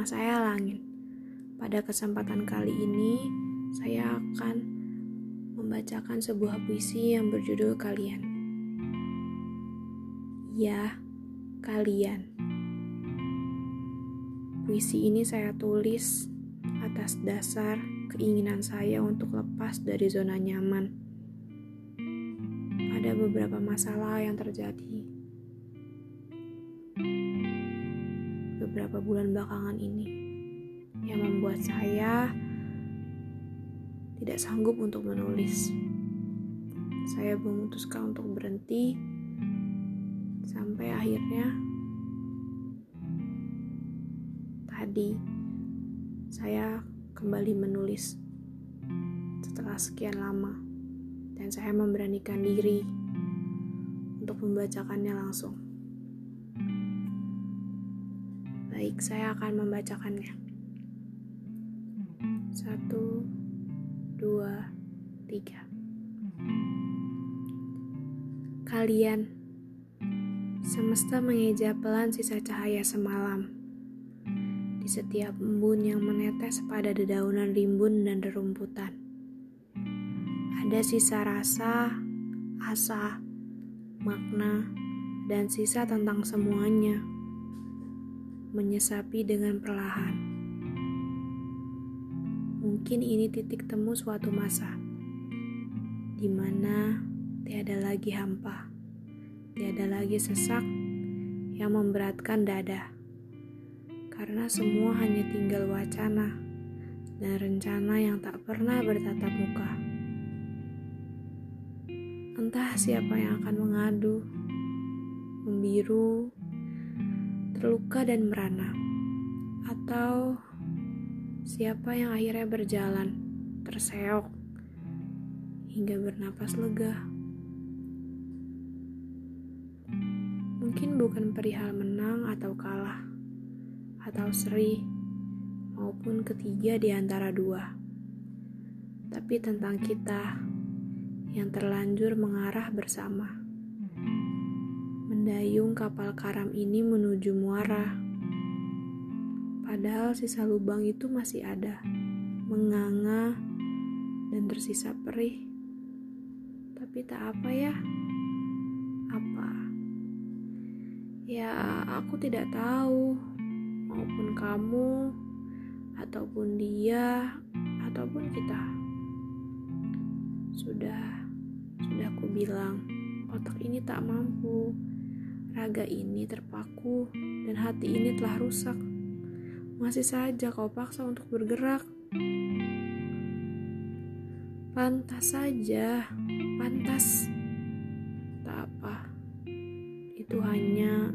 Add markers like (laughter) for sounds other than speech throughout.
Nama saya Langin. Pada kesempatan kali ini, saya akan membacakan sebuah puisi yang berjudul Kalian. Ya, kalian. Puisi ini saya tulis atas dasar keinginan saya untuk lepas dari zona nyaman. Ada beberapa masalah yang terjadi beberapa bulan belakangan ini yang membuat saya tidak sanggup untuk menulis. Saya memutuskan untuk berhenti sampai akhirnya tadi saya kembali menulis setelah sekian lama dan saya memberanikan diri untuk membacakannya langsung. Baik, saya akan membacakannya. Satu, dua, tiga. Kalian, semesta mengeja pelan sisa cahaya semalam. Di setiap embun yang menetes pada dedaunan rimbun dan rerumputan. Ada sisa rasa, asa, makna, dan sisa tentang semuanya menyesapi dengan perlahan. Mungkin ini titik temu suatu masa, di mana tiada lagi hampa, tiada lagi sesak yang memberatkan dada, karena semua hanya tinggal wacana dan rencana yang tak pernah bertatap muka. Entah siapa yang akan mengadu, membiru, terluka dan merana, atau siapa yang akhirnya berjalan terseok hingga bernapas lega. Mungkin bukan perihal menang atau kalah, atau seri, maupun ketiga di antara dua, tapi tentang kita yang terlanjur mengarah bersama mendayung kapal karam ini menuju muara. Padahal sisa lubang itu masih ada, menganga dan tersisa perih. Tapi tak apa ya? Apa? Ya, aku tidak tahu. Maupun kamu, ataupun dia, ataupun kita. Sudah, sudah aku bilang, otak ini tak mampu Raga ini terpaku dan hati ini telah rusak. Masih saja kau paksa untuk bergerak. Pantas saja, pantas. Tak apa, itu hanya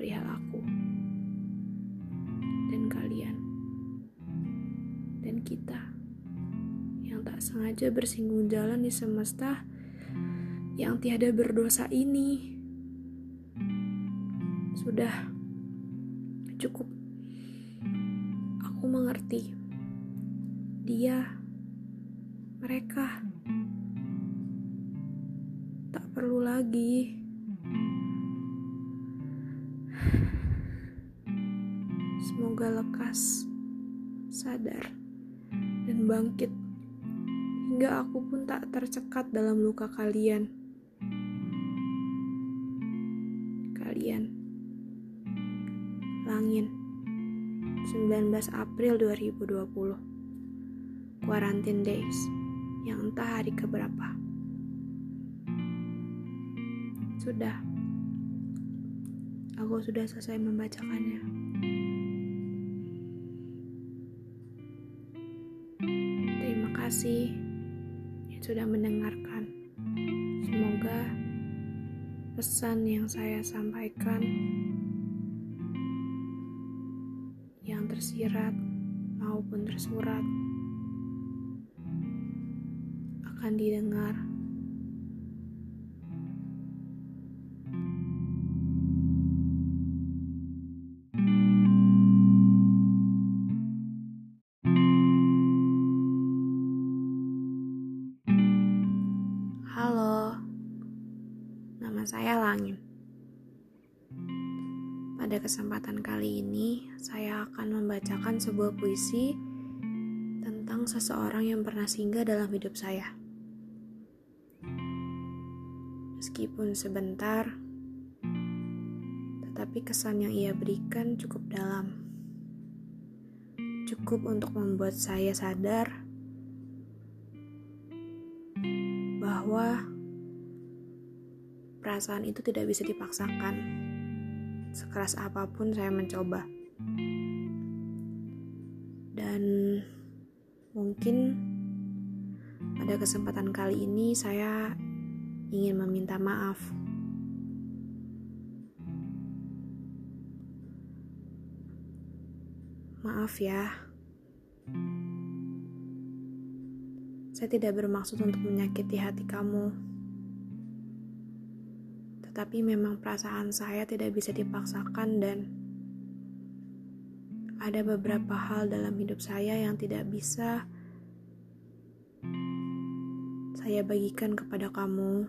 perihal aku dan kalian dan kita yang tak sengaja bersinggung jalan di semesta yang tiada berdosa ini. Sudah cukup. Aku mengerti. Dia, mereka tak perlu lagi. Semoga lekas, sadar, dan bangkit hingga aku pun tak tercekat dalam luka kalian. 19 April 2020 Quarantine Days yang entah hari keberapa. Sudah. Aku sudah selesai membacakannya. Terima kasih yang sudah mendengarkan. Semoga pesan yang saya sampaikan tersirat maupun tersurat akan didengar kesempatan kali ini, saya akan membacakan sebuah puisi tentang seseorang yang pernah singgah dalam hidup saya. Meskipun sebentar, tetapi kesan yang ia berikan cukup dalam. Cukup untuk membuat saya sadar bahwa perasaan itu tidak bisa dipaksakan sekeras apa pun saya mencoba. Dan mungkin pada kesempatan kali ini saya ingin meminta maaf. Maaf ya. Saya tidak bermaksud untuk menyakiti hati kamu tetapi memang perasaan saya tidak bisa dipaksakan dan ada beberapa hal dalam hidup saya yang tidak bisa saya bagikan kepada kamu.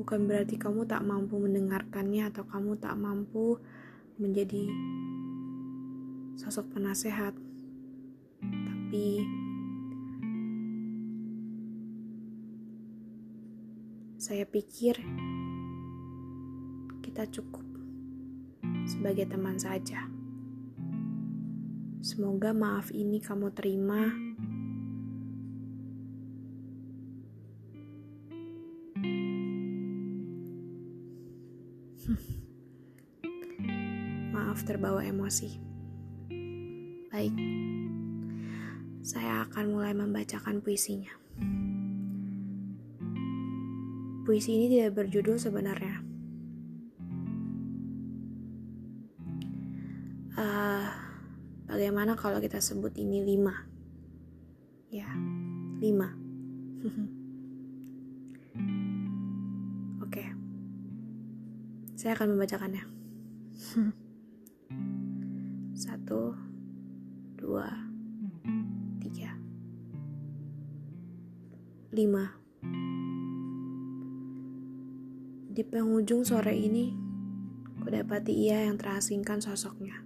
Bukan berarti kamu tak mampu mendengarkannya atau kamu tak mampu menjadi sosok penasehat. Tapi Saya pikir kita cukup sebagai teman saja. Semoga maaf ini kamu terima. (laughs) Maaf terbawa emosi. Baik, saya akan mulai membacakan puisinya. Puisi ini tidak berjudul sebenarnya. Uh, bagaimana kalau kita sebut ini lima? Ya, lima. (laughs) Oke, okay. saya akan membacakannya. (laughs) Satu, dua, tiga, lima. Di penghujung sore ini, kudapati ia yang terasingkan sosoknya.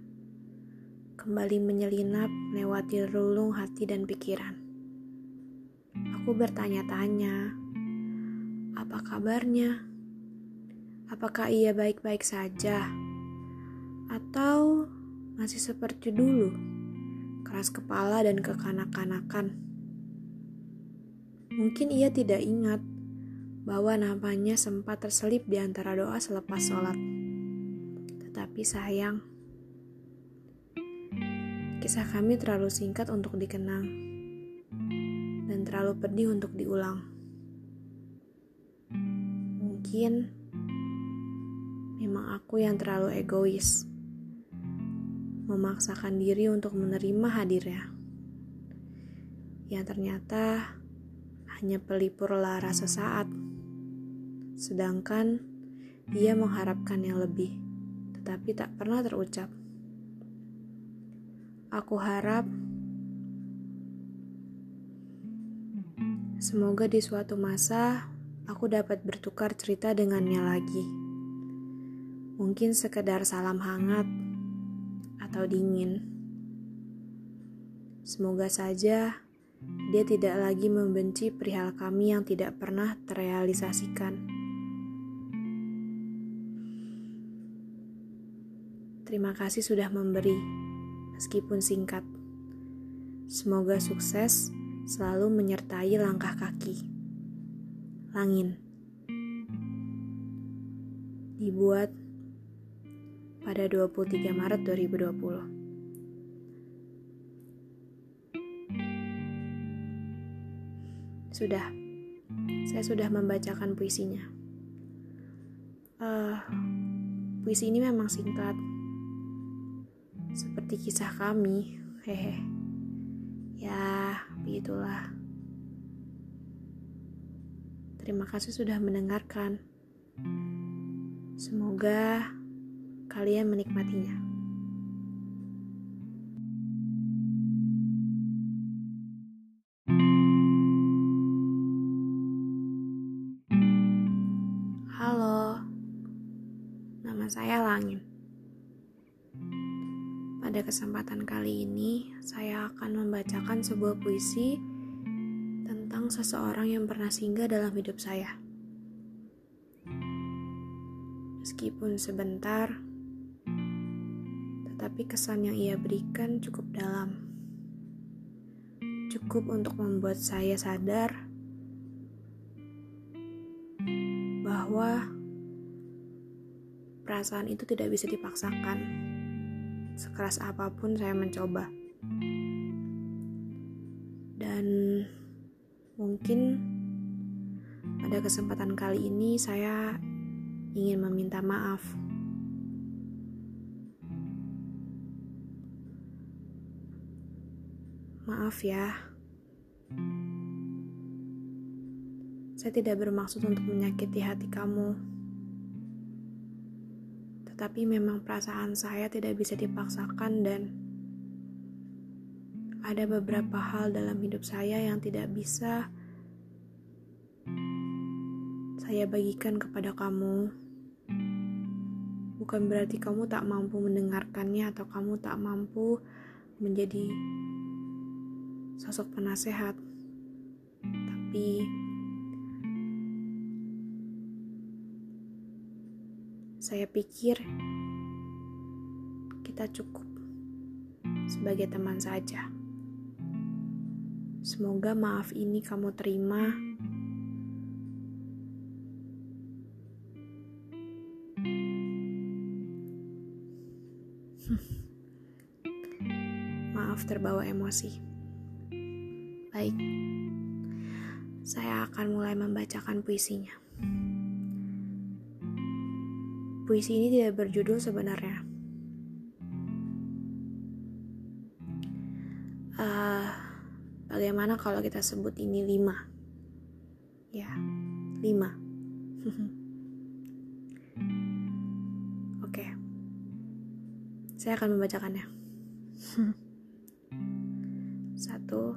Kembali menyelinap lewati relung hati dan pikiran. Aku bertanya-tanya, apa kabarnya? Apakah ia baik-baik saja? Atau masih seperti dulu, keras kepala dan kekanak-kanakan? Mungkin ia tidak ingat bahwa namanya sempat terselip di antara doa selepas sholat. Tetapi sayang, kisah kami terlalu singkat untuk dikenang dan terlalu pedih untuk diulang. Mungkin memang aku yang terlalu egois, memaksakan diri untuk menerima hadirnya, yang ternyata hanya pelipur lara sesaat sedangkan ia mengharapkan yang lebih, tetapi tak pernah terucap. Aku harap semoga di suatu masa aku dapat bertukar cerita dengannya lagi. Mungkin sekedar salam hangat atau dingin. Semoga saja dia tidak lagi membenci perihal kami yang tidak pernah terrealisasikan. Terima kasih sudah memberi, meskipun singkat. Semoga sukses selalu menyertai langkah kaki. Langin dibuat pada 23 Maret 2020. Sudah, saya sudah membacakan puisinya. Uh, puisi ini memang singkat, seperti kisah kami. Hehe. Ya, begitulah. Terima kasih sudah mendengarkan. Semoga kalian menikmatinya. Kesempatan kali ini, saya akan membacakan sebuah puisi tentang seseorang yang pernah singgah dalam hidup saya. Meskipun sebentar, tetapi kesan yang ia berikan cukup dalam. Cukup untuk membuat saya sadar bahwa perasaan itu tidak bisa dipaksakan. Sekeras apa pun saya mencoba. Dan mungkin pada kesempatan kali ini saya ingin meminta maaf. Maaf ya. Saya tidak bermaksud untuk menyakiti hati kamu tapi memang perasaan saya tidak bisa dipaksakan dan ada beberapa hal dalam hidup saya yang tidak bisa saya bagikan kepada kamu. Bukan berarti kamu tak mampu mendengarkannya atau kamu tak mampu menjadi sosok penasehat. Tapi Saya pikir kita cukup sebagai teman saja. Semoga maaf ini kamu terima. (laughs) Maaf terbawa emosi. Baik, saya akan mulai membacakan puisinya. Puisi ini tidak berjudul sebenarnya. Uh, bagaimana kalau kita sebut ini lima? Ya, lima. (laughs) Oke, okay. saya akan membacakannya. (laughs) Satu,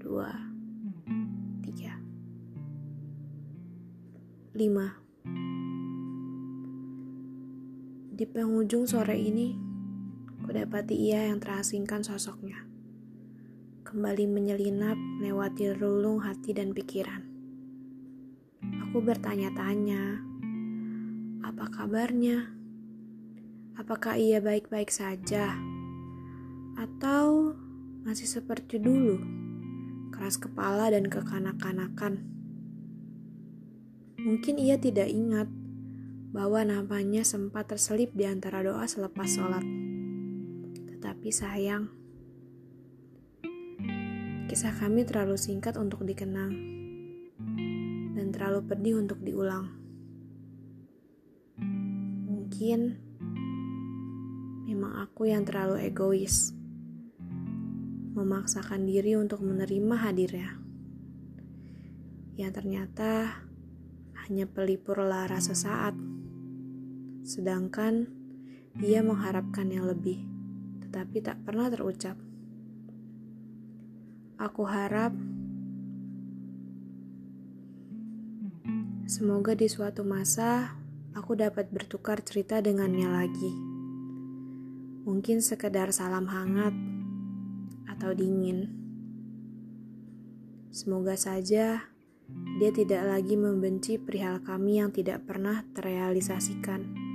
dua, tiga, lima. Di penghujung sore ini, kudapati ia yang terasingkan sosoknya. Kembali menyelinap lewati relung hati dan pikiran. Aku bertanya-tanya, apa kabarnya? Apakah ia baik-baik saja? Atau masih seperti dulu, keras kepala dan kekanak-kanakan? Mungkin ia tidak ingat bahwa namanya sempat terselip di antara doa selepas sholat. Tetapi sayang, kisah kami terlalu singkat untuk dikenang dan terlalu pedih untuk diulang. Mungkin memang aku yang terlalu egois, memaksakan diri untuk menerima hadirnya, yang ternyata hanya pelipur lara sesaat sedangkan ia mengharapkan yang lebih, tetapi tak pernah terucap. Aku harap semoga di suatu masa aku dapat bertukar cerita dengannya lagi. Mungkin sekedar salam hangat atau dingin. Semoga saja dia tidak lagi membenci perihal kami yang tidak pernah terrealisasikan.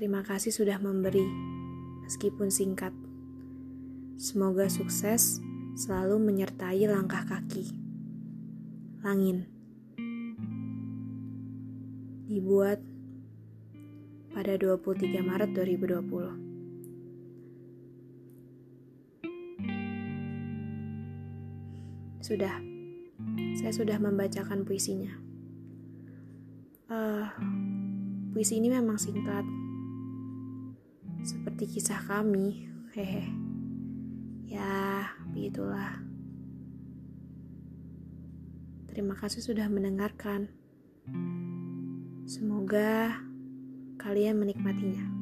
Terima kasih sudah memberi, meskipun singkat. Semoga sukses selalu menyertai langkah kaki. Langin dibuat pada 23 Maret 2020. Sudah, saya sudah membacakan puisinya. Uh, puisi ini memang singkat, seperti kisah kami. Hehe. Ya, begitulah. Terima kasih sudah mendengarkan. Semoga kalian menikmatinya.